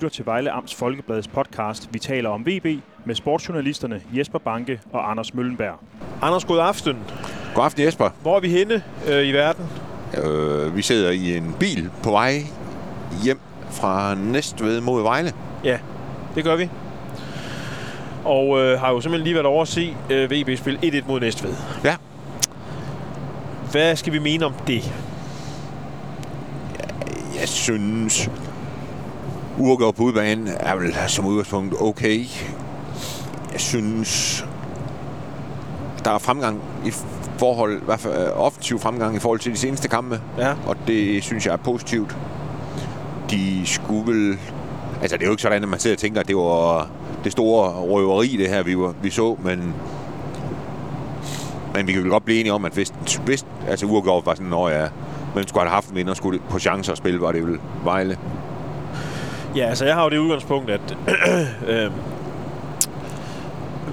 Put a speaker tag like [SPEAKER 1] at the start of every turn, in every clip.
[SPEAKER 1] lytter til Vejle Amts Folkebladets podcast Vi taler om VB med sportsjournalisterne Jesper Banke og Anders Møllenberg.
[SPEAKER 2] Anders, god aften.
[SPEAKER 3] God aften Jesper.
[SPEAKER 2] Hvor er vi henne øh, i verden?
[SPEAKER 3] Øh, vi sidder i en bil på vej hjem fra Næstved mod Vejle.
[SPEAKER 2] Ja, det gør vi. Og øh, har jo simpelthen lige været over at se øh, VB spille 1-1 mod Næstved.
[SPEAKER 3] Ja.
[SPEAKER 2] Hvad skal vi mene om det?
[SPEAKER 3] Jeg synes, uafgjort på udbanen er vel som udgangspunkt okay. Jeg synes, der er fremgang i forhold, i hvert fald øh, offensiv fremgang i forhold til de seneste kampe.
[SPEAKER 2] Ja.
[SPEAKER 3] Og det synes jeg er positivt. De skulle vel... Altså, det er jo ikke sådan, at man sidder og tænker, at det var det store røveri, det her, vi, var, vi så, men... Men vi kan vel godt blive enige om, at hvis, hvis altså uafgjort var sådan, når ja, men skulle have haft en vinder skulle på chancer at spille, var det vel Vejle.
[SPEAKER 2] Ja, altså jeg har jo det udgangspunkt, at øh,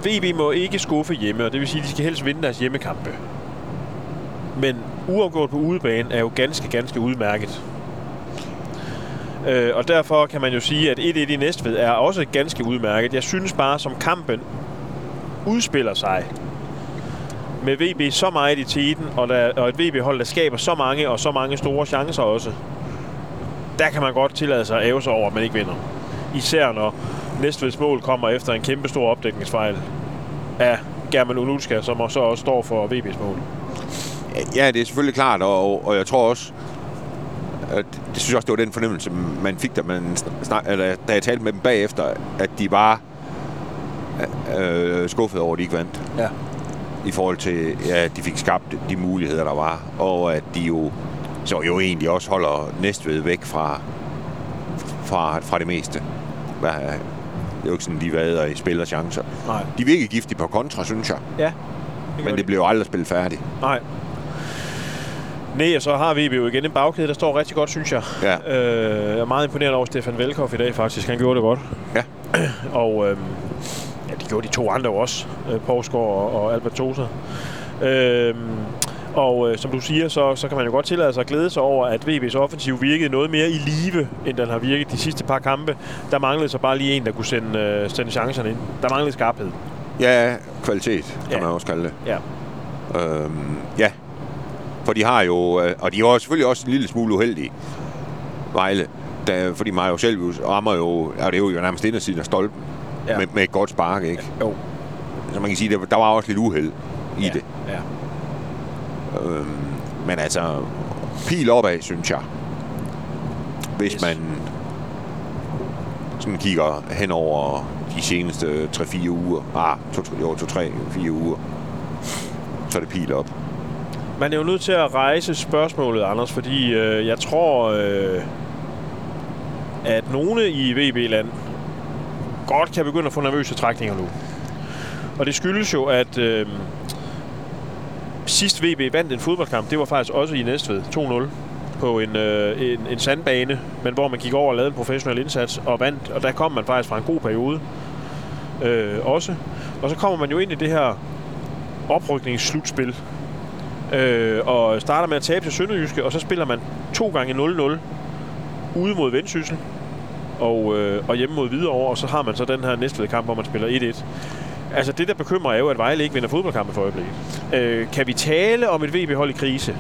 [SPEAKER 2] VB må ikke skuffe hjemme, og det vil sige, at de skal helst vinde deres hjemmekampe. Men uafgjort på udebane er jo ganske, ganske udmærket. Øh, og derfor kan man jo sige, at 1-1 i Næstved er også ganske udmærket. Jeg synes bare, som kampen udspiller sig, med VB så meget i tiden, og, der, og et VB-hold, der skaber så mange og så mange store chancer også, der kan man godt tillade sig at æve sig over, at man ikke vinder. Især når Næstveds mål kommer efter en kæmpe stor opdækningsfejl af German Unutska, som så også står for VB's mål.
[SPEAKER 3] Ja, det er selvfølgelig klart, og, og jeg tror også, at det synes også, det var den fornemmelse, man fik, da, man snak, eller, da jeg talte med dem bagefter, at de var øh, skuffet over, at de ikke vandt.
[SPEAKER 2] Ja.
[SPEAKER 3] I forhold til, ja, at de fik skabt de muligheder, der var, og at de jo så jo egentlig også holder Næstved væk fra, fra, fra det meste. Hvad, det er jo ikke sådan, de vader i spil og chancer.
[SPEAKER 2] Nej.
[SPEAKER 3] De virker giftige på kontra, synes jeg.
[SPEAKER 2] Ja. Det
[SPEAKER 3] Men det blev jo aldrig spillet færdigt.
[SPEAKER 2] Nej. Nej, og så har vi jo igen en bagkæde, der står rigtig godt, synes jeg.
[SPEAKER 3] Ja.
[SPEAKER 2] Øh, jeg er meget imponeret over Stefan Velkoff i dag, faktisk. Han gjorde det godt.
[SPEAKER 3] Ja.
[SPEAKER 2] og øh, ja, de gjorde de to andre også. Øh, Poulsgaard og, og Albert Tosa. Øh, og øh, som du siger, så, så kan man jo godt tillade sig at glæde sig over, at VB's offensiv virkede noget mere i live, end den har virket de sidste par kampe. Der manglede så bare lige en, der kunne sende, øh, sende chancerne ind. Der manglede skarphed.
[SPEAKER 3] Ja, kvalitet, kan
[SPEAKER 2] Ja.
[SPEAKER 3] man også kalde det.
[SPEAKER 2] Ja.
[SPEAKER 3] Øhm, ja. For de har jo, øh, og de jo selvfølgelig også en lille smule uheldige, Vejle, da, fordi Mario Selvius rammer jo, ja, det er jo nærmest indersiden af stolpen,
[SPEAKER 2] ja.
[SPEAKER 3] med, med et godt spark, ikke?
[SPEAKER 2] Jo.
[SPEAKER 3] Så man kan sige, der, der var også lidt uheld i
[SPEAKER 2] ja.
[SPEAKER 3] det.
[SPEAKER 2] Ja.
[SPEAKER 3] Øhm, men altså, pil opad, synes jeg. Hvis
[SPEAKER 2] Yes.
[SPEAKER 3] man sådan kigger hen over de seneste 3-4 uger. Ah, 2-3-4 uger. Så er det pil op.
[SPEAKER 2] Man er jo nødt til at rejse spørgsmålet, Anders, fordi øh, jeg tror, øh, at nogle i VB-land godt kan begynde at få nervøse trækninger nu. Og det skyldes jo, at øh, sidst VB vandt en fodboldkamp, det var faktisk også i Næstved, 2-0 på en, øh, en, en sandbane, men hvor man gik over og lavede en professionel indsats og vandt, og der kom man faktisk fra en god periode øh, også. Og så kommer man jo ind i det her oprykningsslutspil, øh, og starter med at tabe til Sønderjyske, og så spiller man to gange 0-0 ude mod Vendsyssel og, øh, og hjemme mod Hvidovre, og så har man så den her næste kamp, hvor man spiller 1-1. Altså det, der bekymrer er jo, at Vejle ikke vinder fodboldkampe for øjeblikket. Øh, kan vi tale om et VB-hold i krise?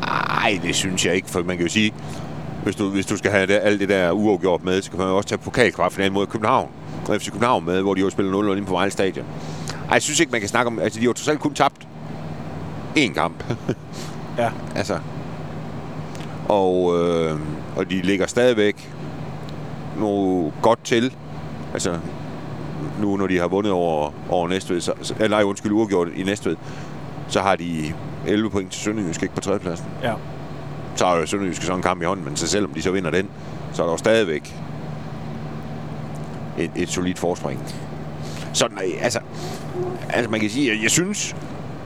[SPEAKER 3] Nej, det synes jeg ikke, for man kan jo sige, hvis du, hvis du skal have det, alt det der uafgjort med, så kan man jo også tage pokalkvartfinalen mod København. Og FC København med, hvor de jo spiller 0-0 inde på Vejle Stadion. Ej, jeg synes ikke, man kan snakke om... Altså, de har jo trods alt kun tabt én kamp.
[SPEAKER 2] Ja.
[SPEAKER 3] altså. Og, øh, og de ligger stadigvæk noget godt til. Altså, nu når de har vundet over, over Næstved, så, eller nej, undskyld, uafgjort i Næstved, så har de 11 point til Sønderjysk ikke på tredjepladsen
[SPEAKER 2] Ja.
[SPEAKER 3] så har jo Sønderjyske sådan en kamp i hånden, men så selvom de så vinder den, så er der jo stadigvæk et, et solidt forspring. Så nej, altså, altså man kan sige, at jeg synes,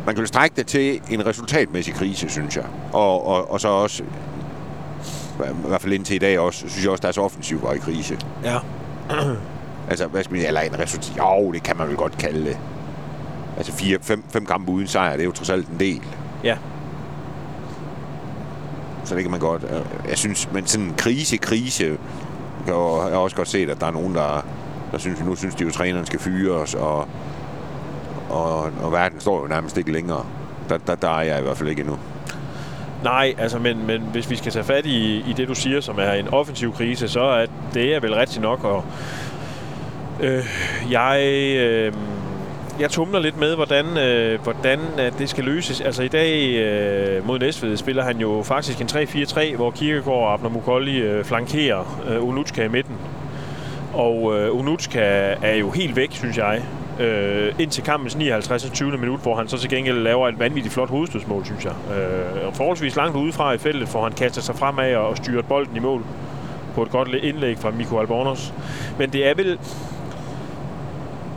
[SPEAKER 3] man kan strække det til en resultatmæssig krise, synes jeg. Og, og, og så også, i hvert fald indtil i dag også, synes jeg også, deres offensiv var i krise.
[SPEAKER 2] Ja.
[SPEAKER 3] Altså, hvad skal man eller en resultat, jo, det kan man vel godt kalde det. Altså fire, fem, fem kampe uden sejr, det er jo trods alt en del.
[SPEAKER 2] Ja.
[SPEAKER 3] Så det kan man godt. øh, Jeg synes, men sådan en krise, krise, jeg har også godt set, at der er nogen, der, der synes, nu synes de jo, at træneren skal fyres, og, og, og verden står jo nærmest ikke længere. Der, der, der er jeg i hvert fald ikke endnu.
[SPEAKER 2] Nej, altså, men, men hvis vi skal tage fat i, i det, du siger, som er en offensiv krise, så er det er vel rigtigt nok. Og, øh, jeg, øh, jeg tumler lidt med, hvordan, øh, hvordan at det skal løses. Altså i dag øh, mod Næstved spiller han jo faktisk en 3-4-3, hvor Kirkegaard og Abner Mukolli øh, flankerer øh, Unutska i midten. Og øh, Unutska er jo helt væk, synes jeg. Øh, indtil kampens 59. 20. minut, hvor han så til gengæld laver et vanvittigt flot hovedstødsmål, synes jeg. Øh, og forholdsvis langt udefra i feltet, får han kastet sig fremad og styret bolden i mål på et godt indlæg fra Mikko Albornoz. Men det er vel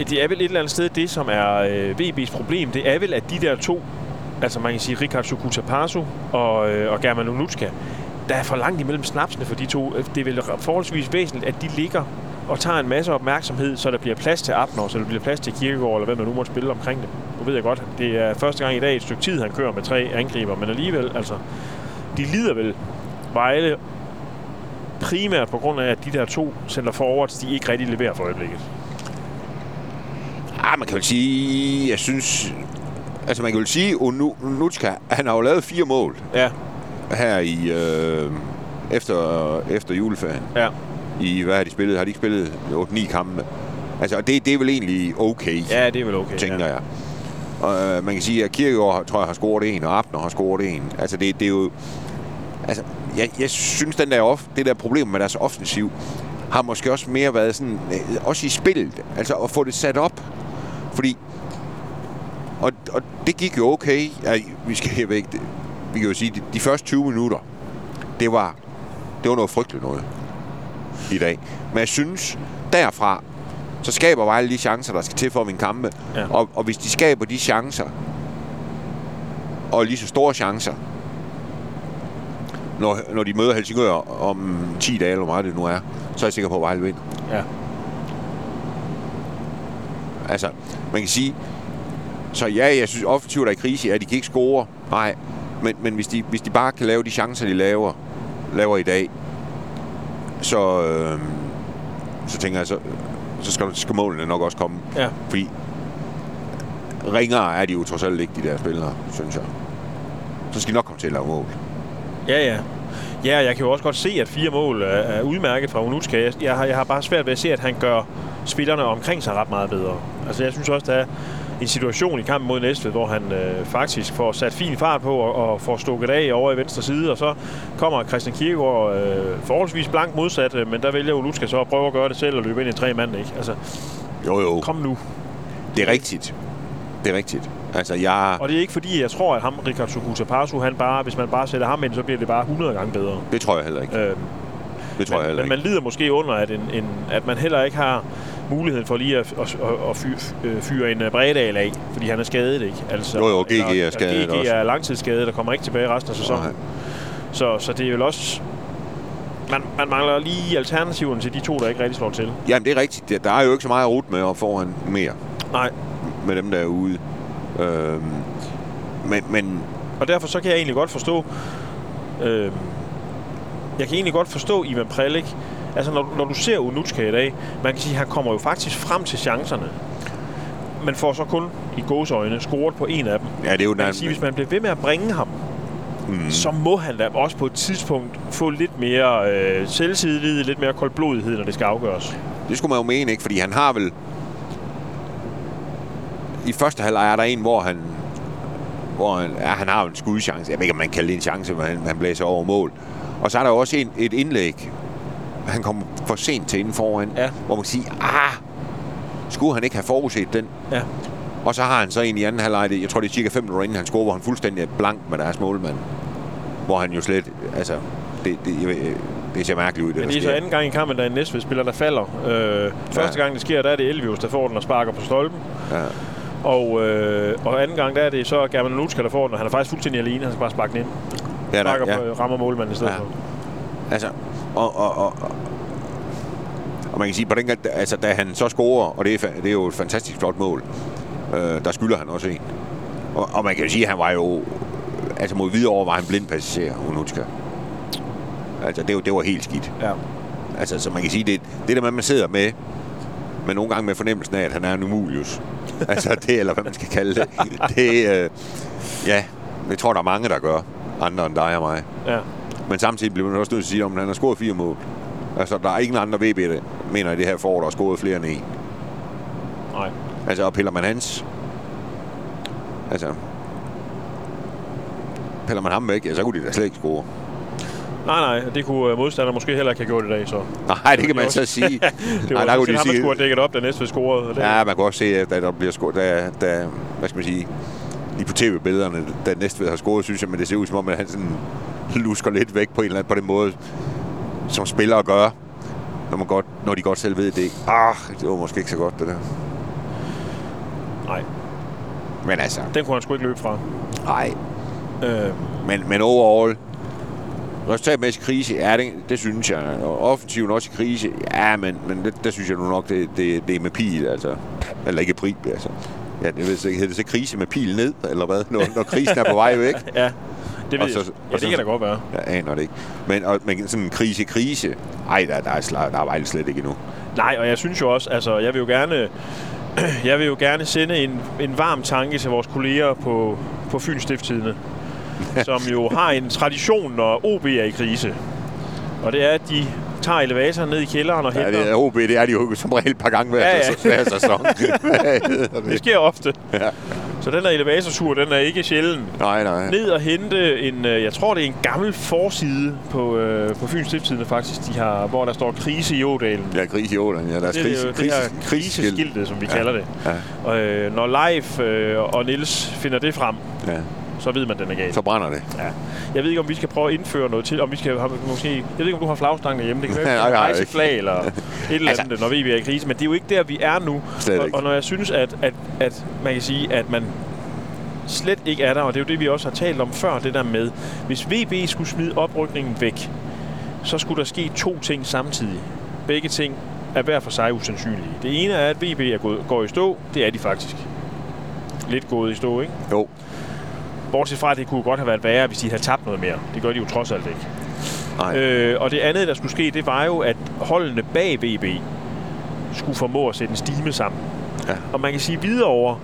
[SPEAKER 2] det er vel et eller andet sted det, som er øh, VB's problem. Det er vel, at de der to, altså man kan sige Rikard Sukutapasu og, øh, og German Unutska, der er for langt imellem snapsene for de to. Øh, det er vel forholdsvis væsentligt, at de ligger og tager en masse opmærksomhed, så der bliver plads til Abner, så der bliver plads til Kirkegaard, eller hvem der nu måtte spille omkring det. Nu ved jeg godt, det er første gang i dag et stykke tid, han kører med tre angriber, men alligevel, altså, de lider vel Vejle primært på grund af, at de der to center forwards, de ikke rigtig leverer for øjeblikket.
[SPEAKER 3] Ah, man kan vel sige, jeg synes... Altså, man kan vel sige, Unutska, han har jo lavet fire mål.
[SPEAKER 2] Ja.
[SPEAKER 3] Her i... Øh, efter, efter juleferien.
[SPEAKER 2] Ja.
[SPEAKER 3] I, hvad har de spillet? Har de ikke spillet 8-9 kampe? Altså, det, det er vel egentlig okay.
[SPEAKER 2] Ja, det er vel okay,
[SPEAKER 3] Tænker
[SPEAKER 2] ja.
[SPEAKER 3] jeg. Og øh, man kan sige, at Kirkegaard, tror jeg, har scoret en, og Abner har scoret en. Altså, det, det er jo... Altså, jeg, jeg synes, den der off, det der problem med deres offensiv, har måske også mere været sådan, øh, også i spillet, altså at få det sat op. Fordi, og, og det gik jo okay. Ja, vi skal væk. Vi kan jo sige, de, de første 20 minutter, det var, det var noget frygteligt noget i dag. Men jeg synes, derfra, så skaber Vejle de chancer, der skal til for at vinde kampe.
[SPEAKER 2] Ja.
[SPEAKER 3] Og, og hvis de skaber de chancer, og lige så store chancer, når, når de møder Helsingør om 10 dage, eller hvor meget det nu er, så er jeg sikker på, at Vejle vinder.
[SPEAKER 2] Ja.
[SPEAKER 3] Altså, man kan sige, så ja, jeg synes offensivt er i krise, ja, de kan ikke score, nej, men, men hvis, de, hvis de bare kan lave de chancer, de laver, laver i dag, så, øh, så tænker jeg, så, så skal, skal målene nok også komme.
[SPEAKER 2] Ja.
[SPEAKER 3] Fordi ringere er de jo trods alt ikke, de der spillere, synes jeg. Så skal de nok komme til at lave mål.
[SPEAKER 2] Ja, ja. Ja, jeg kan jo også godt se, at fire mål er, udmærket fra Unutska. Jeg, jeg, har, jeg har bare svært ved at se, at han gør spillerne omkring sig ret meget bedre. Altså, jeg synes også, der er en situation i kampen mod Næstved, hvor han øh, faktisk får sat fin fart på og, og får stukket af over i venstre side, og så kommer Christian Kierkegaard øh, forholdsvis blank modsat, øh, men der vælger Uluska så at prøve at gøre det selv og løbe ind i tre mand, ikke? Altså,
[SPEAKER 3] Jo, jo.
[SPEAKER 2] kom nu.
[SPEAKER 3] Det er rigtigt. Det er rigtigt. Altså, jeg...
[SPEAKER 2] Og det er ikke fordi, jeg tror, at ham, Rikard Sukuta han bare, hvis man bare sætter ham ind, så bliver det bare 100 gange bedre.
[SPEAKER 3] Det tror jeg heller ikke.
[SPEAKER 2] Øh,
[SPEAKER 3] Det tror
[SPEAKER 2] men,
[SPEAKER 3] jeg heller
[SPEAKER 2] men
[SPEAKER 3] ikke.
[SPEAKER 2] man lider måske under, at, en, en, at man heller ikke har muligheden for lige at, at, at, fyre, øh, fyre en uh, Bredal af, fordi han er skadet, ikke? Altså,
[SPEAKER 3] Jo, jo, GG er
[SPEAKER 2] eller-
[SPEAKER 3] skadet
[SPEAKER 2] GG
[SPEAKER 3] også.
[SPEAKER 2] er langtidsskadet og kommer ikke tilbage resten af sæsonen.
[SPEAKER 3] Nej.
[SPEAKER 2] Så, så det er vel også... Man, man mangler lige alternativerne til de to, der ikke rigtig slår til.
[SPEAKER 3] Jamen, det er rigtigt. Der- Der er jo ikke så meget at rute med op foran mere,
[SPEAKER 2] Nej,
[SPEAKER 3] med dem, der er ude. Øhm, men, men
[SPEAKER 2] og derfor så kan jeg egentlig godt forstå... Øh, jeg kan egentlig godt forstå Ivan Prelik. Altså, når, når du ser Unutska i dag, man kan sige, at han kommer jo faktisk frem til chancerne. Men får så kun i gåsøjne scoret på en af dem.
[SPEAKER 3] ja, det er jo
[SPEAKER 2] Man kan sige, hvis man bliver ved med at bringe ham,
[SPEAKER 3] Mm.
[SPEAKER 2] så må han da også på et tidspunkt få lidt mere øh, selvtillid, lidt mere koldblodighed, når det skal afgøres.
[SPEAKER 3] Det skulle man jo mene, ikke? Fordi han har vel... I første halvleg er der en, hvor han... Hvor han, ja, han har en skudchance. Jeg ved ikke, om man kan kalde det en chance, men han, han blæser over mål. Og så er der jo også en, et indlæg. Han kommer for sent til inden foran.
[SPEAKER 2] Ja.
[SPEAKER 3] Hvor man kan sige, ah, skulle han ikke have forudset den?
[SPEAKER 2] Ja.
[SPEAKER 3] Og så har han så en i anden halvleg, jeg tror det er cirka 5 minutter inden han scorer, hvor han fuldstændig er blank med deres målmand. Hvor han jo slet, altså, det, det, jeg ved, det ser mærkeligt ud, det
[SPEAKER 2] Men det er så anden gang i kampen, der er en Næstved-spiller, der falder. Øh, første gang det sker, der er det Elvius, der får den og sparker på stolpen.
[SPEAKER 3] Ja.
[SPEAKER 2] Og, øh, og anden gang, der er det så German Nutska, der får den, og han er faktisk fuldstændig alene. Han skal bare sparke den ind.
[SPEAKER 3] Ja, der,
[SPEAKER 2] Sparker
[SPEAKER 3] ja.
[SPEAKER 2] på, rammer målmanden i stedet
[SPEAKER 3] Ja.
[SPEAKER 2] for.
[SPEAKER 3] Altså, og, og, og, og, man kan sige, på den altså, da han så scorer, og det er, det er jo et fantastisk flot mål, øh, der skylder han også en. Og, og man kan jo sige, at han var jo, altså mod Hvidovre var han blind passager, Unutska. Altså, det, var- det var helt skidt.
[SPEAKER 2] Ja.
[SPEAKER 3] Altså, så man kan sige, det, det der med, man sidder med, men nogle gange med fornemmelsen af, at han er en umulius. altså det, eller hvad man skal kalde det. det øh, ja, det tror der er mange, der gør. Andre end dig og mig.
[SPEAKER 2] Ja.
[SPEAKER 3] Men samtidig bliver man også nødt til at sige, om han har scoret fire mål. Altså, der er ingen andre VB, der mener i det her forår, der har scoret flere end en.
[SPEAKER 2] Nej.
[SPEAKER 3] Altså, og piller man hans... Altså... Piller man ham væk, ja, så kunne de da slet ikke score.
[SPEAKER 2] Nej, nej, det kunne øh, modstanderen måske heller ikke have gjort i dag, så.
[SPEAKER 3] Nej, det kan man så sige.
[SPEAKER 2] det var
[SPEAKER 3] Nej, der kunne
[SPEAKER 2] de ham, der
[SPEAKER 3] sige-
[SPEAKER 2] skulle have dækket op, da næste scorede. og Det,
[SPEAKER 3] Ja, man kan også se, at der bliver scoret, da, da, hvad skal man sige, lige på tv-billederne, da Næstved har scoret, synes jeg, men det ser ud som om, at han sådan lusker lidt væk på en eller anden, på den måde, som spillere gør, når, man godt, når de godt selv ved det. Ah, det var måske ikke så godt, det der.
[SPEAKER 2] Nej,
[SPEAKER 3] Men altså,
[SPEAKER 2] den kunne han sgu ikke løbe fra.
[SPEAKER 3] nej.
[SPEAKER 2] Øh,
[SPEAKER 3] Men, men overall, resultatmæssig krise, ja, det, det synes jeg. Og offensiven også i krise, ja, men, men det, der synes jeg nu nok, det, det, det er med pil, altså. Eller ikke pil, altså. Ja, jeg ved ikke, hedder det så krise med pil ned, eller hvad? Når, når krisen er på vej væk.
[SPEAKER 2] ja, det ved
[SPEAKER 3] Og
[SPEAKER 2] jeg.
[SPEAKER 3] så-
[SPEAKER 2] Ja,
[SPEAKER 3] og
[SPEAKER 2] det
[SPEAKER 3] så-
[SPEAKER 2] kan da godt være.
[SPEAKER 3] Jeg aner det ikke. Men, og, men sådan en krise-krise, ej, der, der, er, der er Vejle slet ikke endnu.
[SPEAKER 2] Nej, og jeg synes jo også, altså, jeg vil jo gerne, jeg vil jo gerne sende en, en varm tanke til vores kolleger på, på Fyns Stifttidene, som jo har en tradition, når OB er i krise. Og det er, at de tager elevatoren ned i kælderen og
[SPEAKER 3] Ja,
[SPEAKER 2] henter.
[SPEAKER 3] det er OB, det er de jo som regel et par gange hver,
[SPEAKER 2] Ja,
[SPEAKER 3] ja,
[SPEAKER 2] ja.
[SPEAKER 3] ja. hver sæson.
[SPEAKER 2] Det? sker ofte.
[SPEAKER 3] Ja.
[SPEAKER 2] Så den der elevatortur, den er ikke sjælden.
[SPEAKER 3] Nej, nej.
[SPEAKER 2] Ned og hente en, øh, jeg tror det er en gammel forside på, øh, på Fyns Stifttidene faktisk, de har, hvor der står krise i Ådalen.
[SPEAKER 3] Ja, krig i Åland, ja. Der er
[SPEAKER 2] Det
[SPEAKER 3] krise,
[SPEAKER 2] det
[SPEAKER 3] krise,
[SPEAKER 2] her
[SPEAKER 3] kriseskilt.
[SPEAKER 2] kriseskiltet, som vi
[SPEAKER 3] Ja.
[SPEAKER 2] kalder det.
[SPEAKER 3] Ja,
[SPEAKER 2] Og øh, når Leif øh, og Nils finder det frem,
[SPEAKER 3] ja.
[SPEAKER 2] Så ved man, den er galt.
[SPEAKER 3] Så brænder det.
[SPEAKER 2] Ja. Jeg ved ikke, om vi skal prøve at indføre noget til. Om vi skal have, måske, jeg ved ikke, om du har flagstangen hjemme. Det kan være,
[SPEAKER 3] nej,
[SPEAKER 2] rejse flag eller et eller
[SPEAKER 3] Altså-
[SPEAKER 2] andet, når vi er i krise. Men det er jo ikke der, vi er nu. Og, og når jeg synes, at, at, at man kan sige, at man slet ikke er der, og det er jo det, vi også har talt om før, det der med, hvis VB skulle smide oprykningen væk, så skulle der ske to ting samtidig. Begge ting er hver for sig usandsynlige. Det ene er, at VB er gået, går i stå. Det er de faktisk. Lidt gået i stå, ikke?
[SPEAKER 3] Jo.
[SPEAKER 2] Bortset fra, at det kunne godt have været værre, hvis de havde tabt noget mere. Det gør de jo trods alt ikke.
[SPEAKER 3] Nej.
[SPEAKER 2] Øh, og det andet, der skulle ske, det var jo, at holdene bag VB skulle formå at sætte en stime sammen.
[SPEAKER 3] Ja.
[SPEAKER 2] Og man kan sige videre over,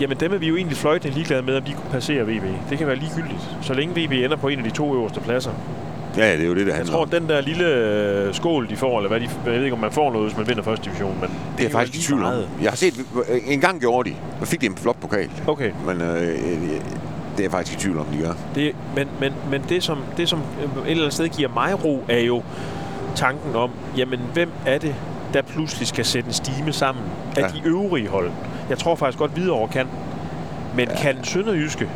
[SPEAKER 2] jamen dem er vi jo egentlig fløjtende ligeglade med, om de kunne passere VB. Det kan være ligegyldigt, så længe VB ender på en af de to øverste pladser.
[SPEAKER 3] Ja, det er jo det, det
[SPEAKER 2] Jeg
[SPEAKER 3] handler
[SPEAKER 2] tror,
[SPEAKER 3] om.
[SPEAKER 2] den der lille øh, skål, de får, eller hvad de, jeg ved ikke, om man får noget, hvis man vinder første division, men
[SPEAKER 3] Det er jeg
[SPEAKER 2] jo
[SPEAKER 3] faktisk i tvivl om.
[SPEAKER 2] meget.
[SPEAKER 3] Jeg har set, en gang gjorde de. Så fik de en flot pokal.
[SPEAKER 2] Okay.
[SPEAKER 3] Men øh, øh, det er jeg faktisk i tvivl om, de gør.
[SPEAKER 2] Det, men men, men det, som, det, som øh, et eller andet sted giver mig ro, er jo tanken om, jamen, hvem er det, der pludselig skal sætte en stime sammen af
[SPEAKER 3] Ja.
[SPEAKER 2] de øvrige hold? Jeg tror faktisk godt, Hvidovre kan. Men ja. kan Sønderjyske?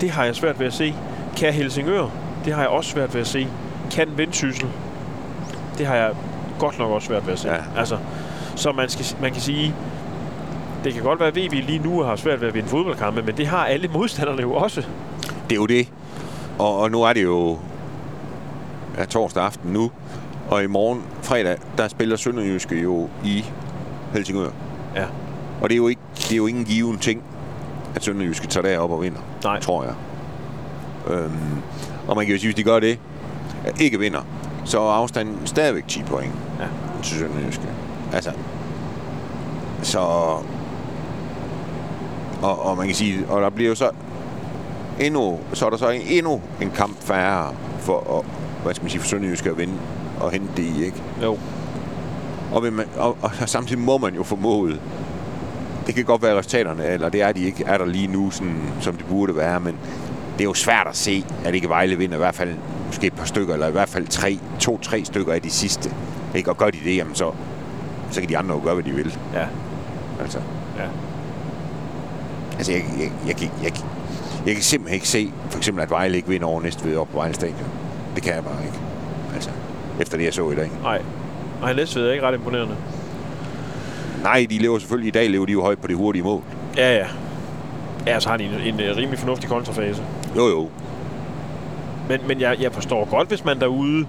[SPEAKER 2] Det har jeg svært ved at se. Kan Helsingør? Det har jeg også svært ved at se. Kan Vendsyssel? Det har jeg godt nok også svært ved at se.
[SPEAKER 3] Ja.
[SPEAKER 2] Altså, så man, skal, man kan sige, det kan godt være, at VB lige nu har svært ved at vinde fodboldkampe, men det har alle modstanderne jo også.
[SPEAKER 3] Det er jo det. Og, og nu er det jo ja, torsdag aften nu. Og i morgen, fredag, der spiller Sønderjyske jo i Helsingør.
[SPEAKER 2] Ja.
[SPEAKER 3] Og det er jo, ikke, det er jo ingen given ting, at Sønderjyske tager derop og vinder.
[SPEAKER 2] Nej.
[SPEAKER 3] Tror jeg. Øhm, og man kan jo sige, hvis de gør det, at ikke vinder, så er afstanden stadigvæk 10 point
[SPEAKER 2] Ja.
[SPEAKER 3] til Sønderjyske. Altså, så... Og, og man kan sige, og der bliver jo så endnu, så er der så endnu en kamp færre for at, hvad skal man sige, for Sønderjyske at vinde og hente det i, ikke?
[SPEAKER 2] Jo.
[SPEAKER 3] Og, man, og, og samtidig må man jo formode, det kan godt være resultaterne, eller det er de ikke, er der lige nu, sådan, som det burde være, men det er jo svært at se, at ikke Vejle vinder i hvert fald måske et par stykker, eller i hvert fald tre, to-tre stykker af de sidste. Ikke? Og gør de det, jamen så, så kan de andre jo gøre, hvad de vil.
[SPEAKER 2] Ja.
[SPEAKER 3] Altså,
[SPEAKER 2] Ja.
[SPEAKER 3] Altså jeg, jeg, jeg, kan, jeg, kan- jeg kan simpelthen ikke se, for eksempel, at Vejle ikke vinder over næste ved op på Vejle Stadion. Det kan jeg bare ikke. Altså, efter det, jeg så i dag.
[SPEAKER 2] Nej. Nej, Næstved er ikke ret imponerende.
[SPEAKER 3] Nej, de lever selvfølgelig i dag, lever de jo højt på det hurtige mål.
[SPEAKER 2] Ja, ja. Ja, så har de en, en, øh, rimelig fornuftig kontrafase.
[SPEAKER 3] Jo, jo.
[SPEAKER 2] Men, men jeg, jeg forstår godt, hvis man derude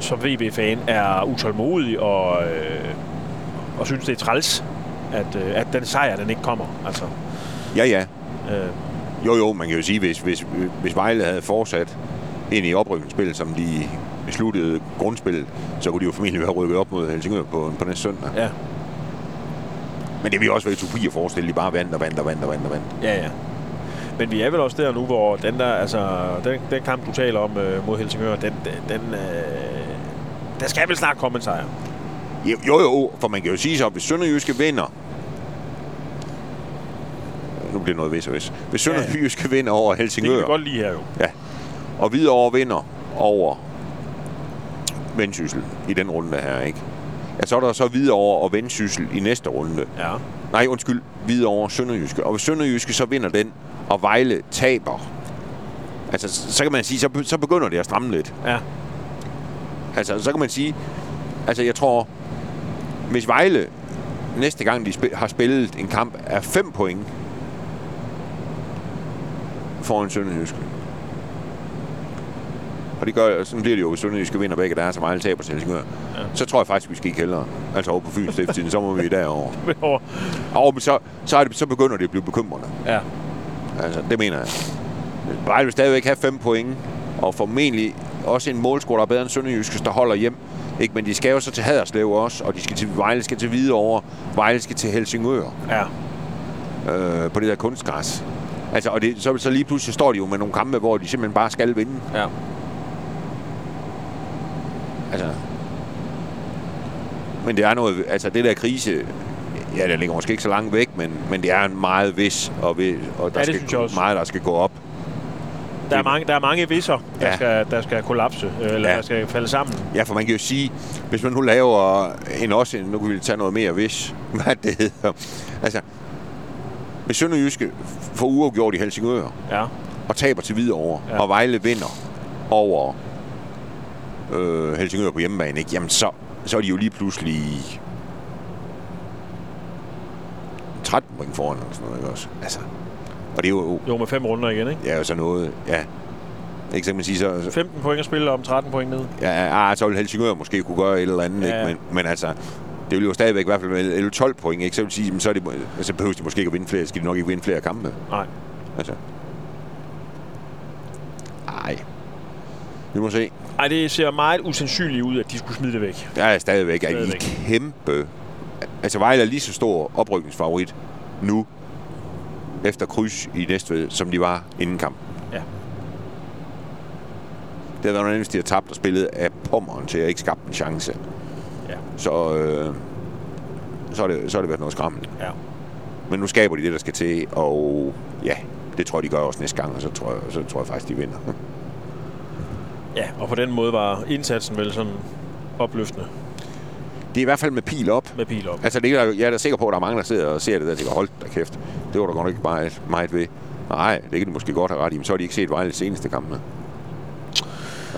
[SPEAKER 2] som VB-fan er utålmodig og, øh, og synes, det er træls, at, øh, at den sejr, den ikke kommer. Altså,
[SPEAKER 3] Ja, ja.
[SPEAKER 2] øh,
[SPEAKER 3] Jo, jo, man kan jo sige, hvis, hvis, hvis Vejle havde fortsat ind i oprykningsspillet, som de vi sluttede grundspillet, så kunne de jo formentlig være rykket op mod Helsingør på, på næste søndag.
[SPEAKER 2] Ja.
[SPEAKER 3] Men det vil også være utopi at forestille, de bare vandt og vandt og vandt og vandt og vandt.
[SPEAKER 2] Ja, ja. Men vi er vel også der nu, hvor den der, altså, den, den kamp, du taler om øh, mod Helsingør, den, den, den øh, der skal vel snart komme en sejr.
[SPEAKER 3] Jo, jo, jo, for man kan jo sige så, at hvis Sønderjyske vinder, bliver det noget vis og vis. Hvis
[SPEAKER 2] Ja, ja.
[SPEAKER 3] Vinder over
[SPEAKER 2] Det kan
[SPEAKER 3] Helsingør,
[SPEAKER 2] godt lide her jo.
[SPEAKER 3] ja, og Hvidovre vinder over Vendsyssel i den runde her, ikke? Ja, så er der så Hvidovre og Vendsyssel i næste runde.
[SPEAKER 2] Ja.
[SPEAKER 3] Nej, undskyld, Hvidovre Sønderjyske. Og hvis Sønderjyske så vinder den, og Vejle taber, altså, så kan man sige, så, så begynder det at stramme lidt.
[SPEAKER 2] Ja.
[SPEAKER 3] Altså, så kan man sige, altså jeg tror, hvis Vejle næste gang de spil, har spillet en kamp er 5 point foran Sønderjyske. Og det gør, sådan bliver det jo, hvis Sønderjyske vinder begge deres, og Vejle taber til Helsingør. Ja. Så tror jeg faktisk, vi skal ikke hellere. Altså over på Fyns Stiftstiden, så må vi derover.
[SPEAKER 2] Over.
[SPEAKER 3] Og men så, så, er det, så begynder det at blive bekymrende.
[SPEAKER 2] Ja.
[SPEAKER 3] Altså, det mener jeg. Vejle vil stadigvæk have 5 point, og formentlig også en målscore, der er bedre end Sønderjyske, der holder hjem. Ikke? Men de skal jo så til Haderslev også, og de skal til, Vejle skal til Hvidovre, Vejle skal til Helsingør
[SPEAKER 2] Ja.
[SPEAKER 3] øh, på det der kunstgræs. Altså, og det, så, så lige pludselig står de jo med nogle kampe, hvor de simpelthen bare skal vinde.
[SPEAKER 2] Ja.
[SPEAKER 3] Altså, men det er noget, altså det der krise, ja, den ligger måske ikke så langt væk, men, men det er en meget vis, og, ved, og der
[SPEAKER 2] Ja, det
[SPEAKER 3] skal meget, der skal gå op.
[SPEAKER 2] Der er mange, der er mange visser, der,
[SPEAKER 3] Ja.
[SPEAKER 2] skal, der skal kollapse, øh, eller
[SPEAKER 3] Ja.
[SPEAKER 2] der skal falde sammen.
[SPEAKER 3] Ja, for man kan jo sige, hvis man nu laver en også, nu kan vi tage noget mere hvis, hvad det hedder. Altså, hvis Sønderjyske får uafgjort i Helsingør,
[SPEAKER 2] Ja.
[SPEAKER 3] og taber til Hvidovre,
[SPEAKER 2] Ja.
[SPEAKER 3] og Vejle vinder over øh, Helsingør på hjemmebane, ikke? jamen så, så er de jo lige pludselig 13 point foran, eller sådan noget, ikke også? Altså, og det er jo,
[SPEAKER 2] Jo, med fem runder igen, ikke?
[SPEAKER 3] ja, så noget, ja. Ikke så man sige, så, så
[SPEAKER 2] 15 point at spille om 13 point ned.
[SPEAKER 3] ja, ah, så vil Helsingør måske kunne gøre et eller andet,
[SPEAKER 2] Ja.
[SPEAKER 3] ikke? Men, men altså, det vil jo stadigvæk i hvert fald være 11-12 point, ikke? Så vil sige, jamen, så, er det, så behøver de måske ikke at vinde flere, skal de nok ikke vinde flere kampe.
[SPEAKER 2] Nej.
[SPEAKER 3] Altså. Ej. Vi må se.
[SPEAKER 2] Ej, det ser meget usandsynligt ud, at de skulle smide det væk.
[SPEAKER 3] Jeg er stadigvæk, er I
[SPEAKER 2] Stadigvæk.
[SPEAKER 3] kæmpe... Altså, Vejle er lige så stor oprykningsfavorit nu, efter kryds i Næstved, som de var inden kamp.
[SPEAKER 2] Ja.
[SPEAKER 3] Det havde været noget hvis de har tabt og spillet af pommeren til at ikke skabe en chance. Så, øh, så, er det, så har det været noget skrammel.
[SPEAKER 2] Ja.
[SPEAKER 3] Men nu skaber de det, der skal til, og ja, det tror jeg, de gør også næste gang, og så tror jeg, så tror jeg faktisk, de vinder.
[SPEAKER 2] Ja, og på den måde var indsatsen vel sådan opløftende
[SPEAKER 3] Det er i hvert fald med pil op.
[SPEAKER 2] med pil op.
[SPEAKER 3] Altså, det er, jeg er da sikker på, at der er mange, der sidder og ser det der og tænker, hold da kæft, det var der godt nok ikke meget, meget ved. Nej, det kan de måske godt have ret i, men så har de ikke set Vejles seneste kampe.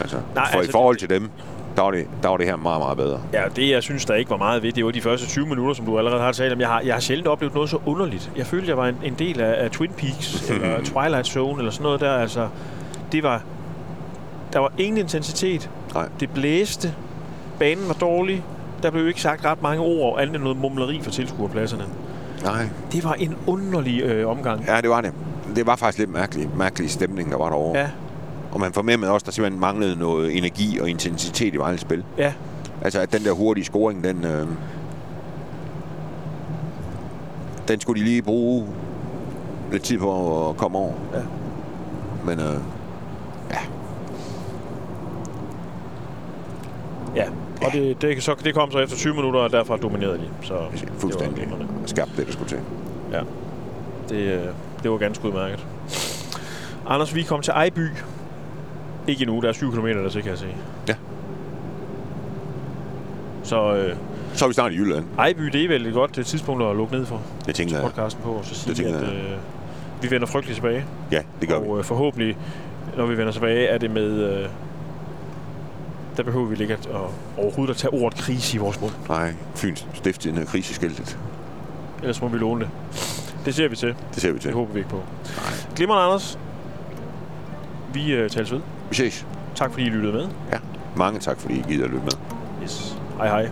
[SPEAKER 3] Altså,
[SPEAKER 2] Nej,
[SPEAKER 3] Nej, for
[SPEAKER 2] altså,
[SPEAKER 3] i forhold til dem, der var, det, der var det her meget, meget bedre.
[SPEAKER 2] Ja, det jeg synes, der ikke var meget ved, det var de første 20 minutter, som du allerede har talt om. Jeg har, jeg har sjældent oplevet noget så underligt. Jeg følte, jeg var en, en del af, af Twin Peaks, eller Twilight Zone, eller sådan noget der. Altså, det var... Der var ingen intensitet.
[SPEAKER 3] Nej.
[SPEAKER 2] Det blæste. Banen var dårlig. Der blev ikke sagt ret mange ord, andet end noget mumleri for tilskuerpladserne.
[SPEAKER 3] Nej,
[SPEAKER 2] Det var en underlig øh, omgang.
[SPEAKER 3] ja, det var det. Det var faktisk lidt mærkelig, mærkelig stemning, der var derovre.
[SPEAKER 2] Ja,
[SPEAKER 3] Og man fornemmede også, at der simpelthen manglede noget energi og intensitet i Vejles spil.
[SPEAKER 2] ja.
[SPEAKER 3] Altså, at den der hurtige scoring, den... Øh, den skulle de lige bruge lidt tid på at komme over.
[SPEAKER 2] Ja.
[SPEAKER 3] Men øh,
[SPEAKER 2] Ja, og det, det, så, det kom så efter 20 minutter, og derfra dominerede de. Så det
[SPEAKER 3] fuldstændig
[SPEAKER 2] glimrende.
[SPEAKER 3] skabt det, der skulle til.
[SPEAKER 2] Ja, det, øh, det var ganske udmærket. Anders, vi kom til Ejby. Ikke endnu, der er 7 km der til, kan jeg se.
[SPEAKER 3] Ja.
[SPEAKER 2] Så øh,
[SPEAKER 3] Så er vi snart i Jylland.
[SPEAKER 2] Ejby, det er vel et godt øh, tidspunkt at lukke ned for
[SPEAKER 3] Det tænker jeg.
[SPEAKER 2] podcasten på, og så sige,
[SPEAKER 3] tænker
[SPEAKER 2] at øh, vi vender frygteligt tilbage.
[SPEAKER 3] Ja, det gør vi.
[SPEAKER 2] og øh, forhåbentlig, når vi vender tilbage, er det med... Øh, der behøver vi ikke at, at overhovedet at tage ordet krise i vores mund.
[SPEAKER 3] Nej, Fyns Stiftstiden er kriseskiltet.
[SPEAKER 2] Ellers må vi låne det. Det ser vi til.
[SPEAKER 3] Det ser vi
[SPEAKER 2] Det
[SPEAKER 3] til.
[SPEAKER 2] håber vi ikke på.
[SPEAKER 3] Nej.
[SPEAKER 2] Glimrende, Anders. Vi øh, tales ved.
[SPEAKER 3] Vi ses.
[SPEAKER 2] Tak fordi I lyttede med.
[SPEAKER 3] Ja. Mange tak, fordi I gider at lytte med.
[SPEAKER 2] Yes. Hej hej.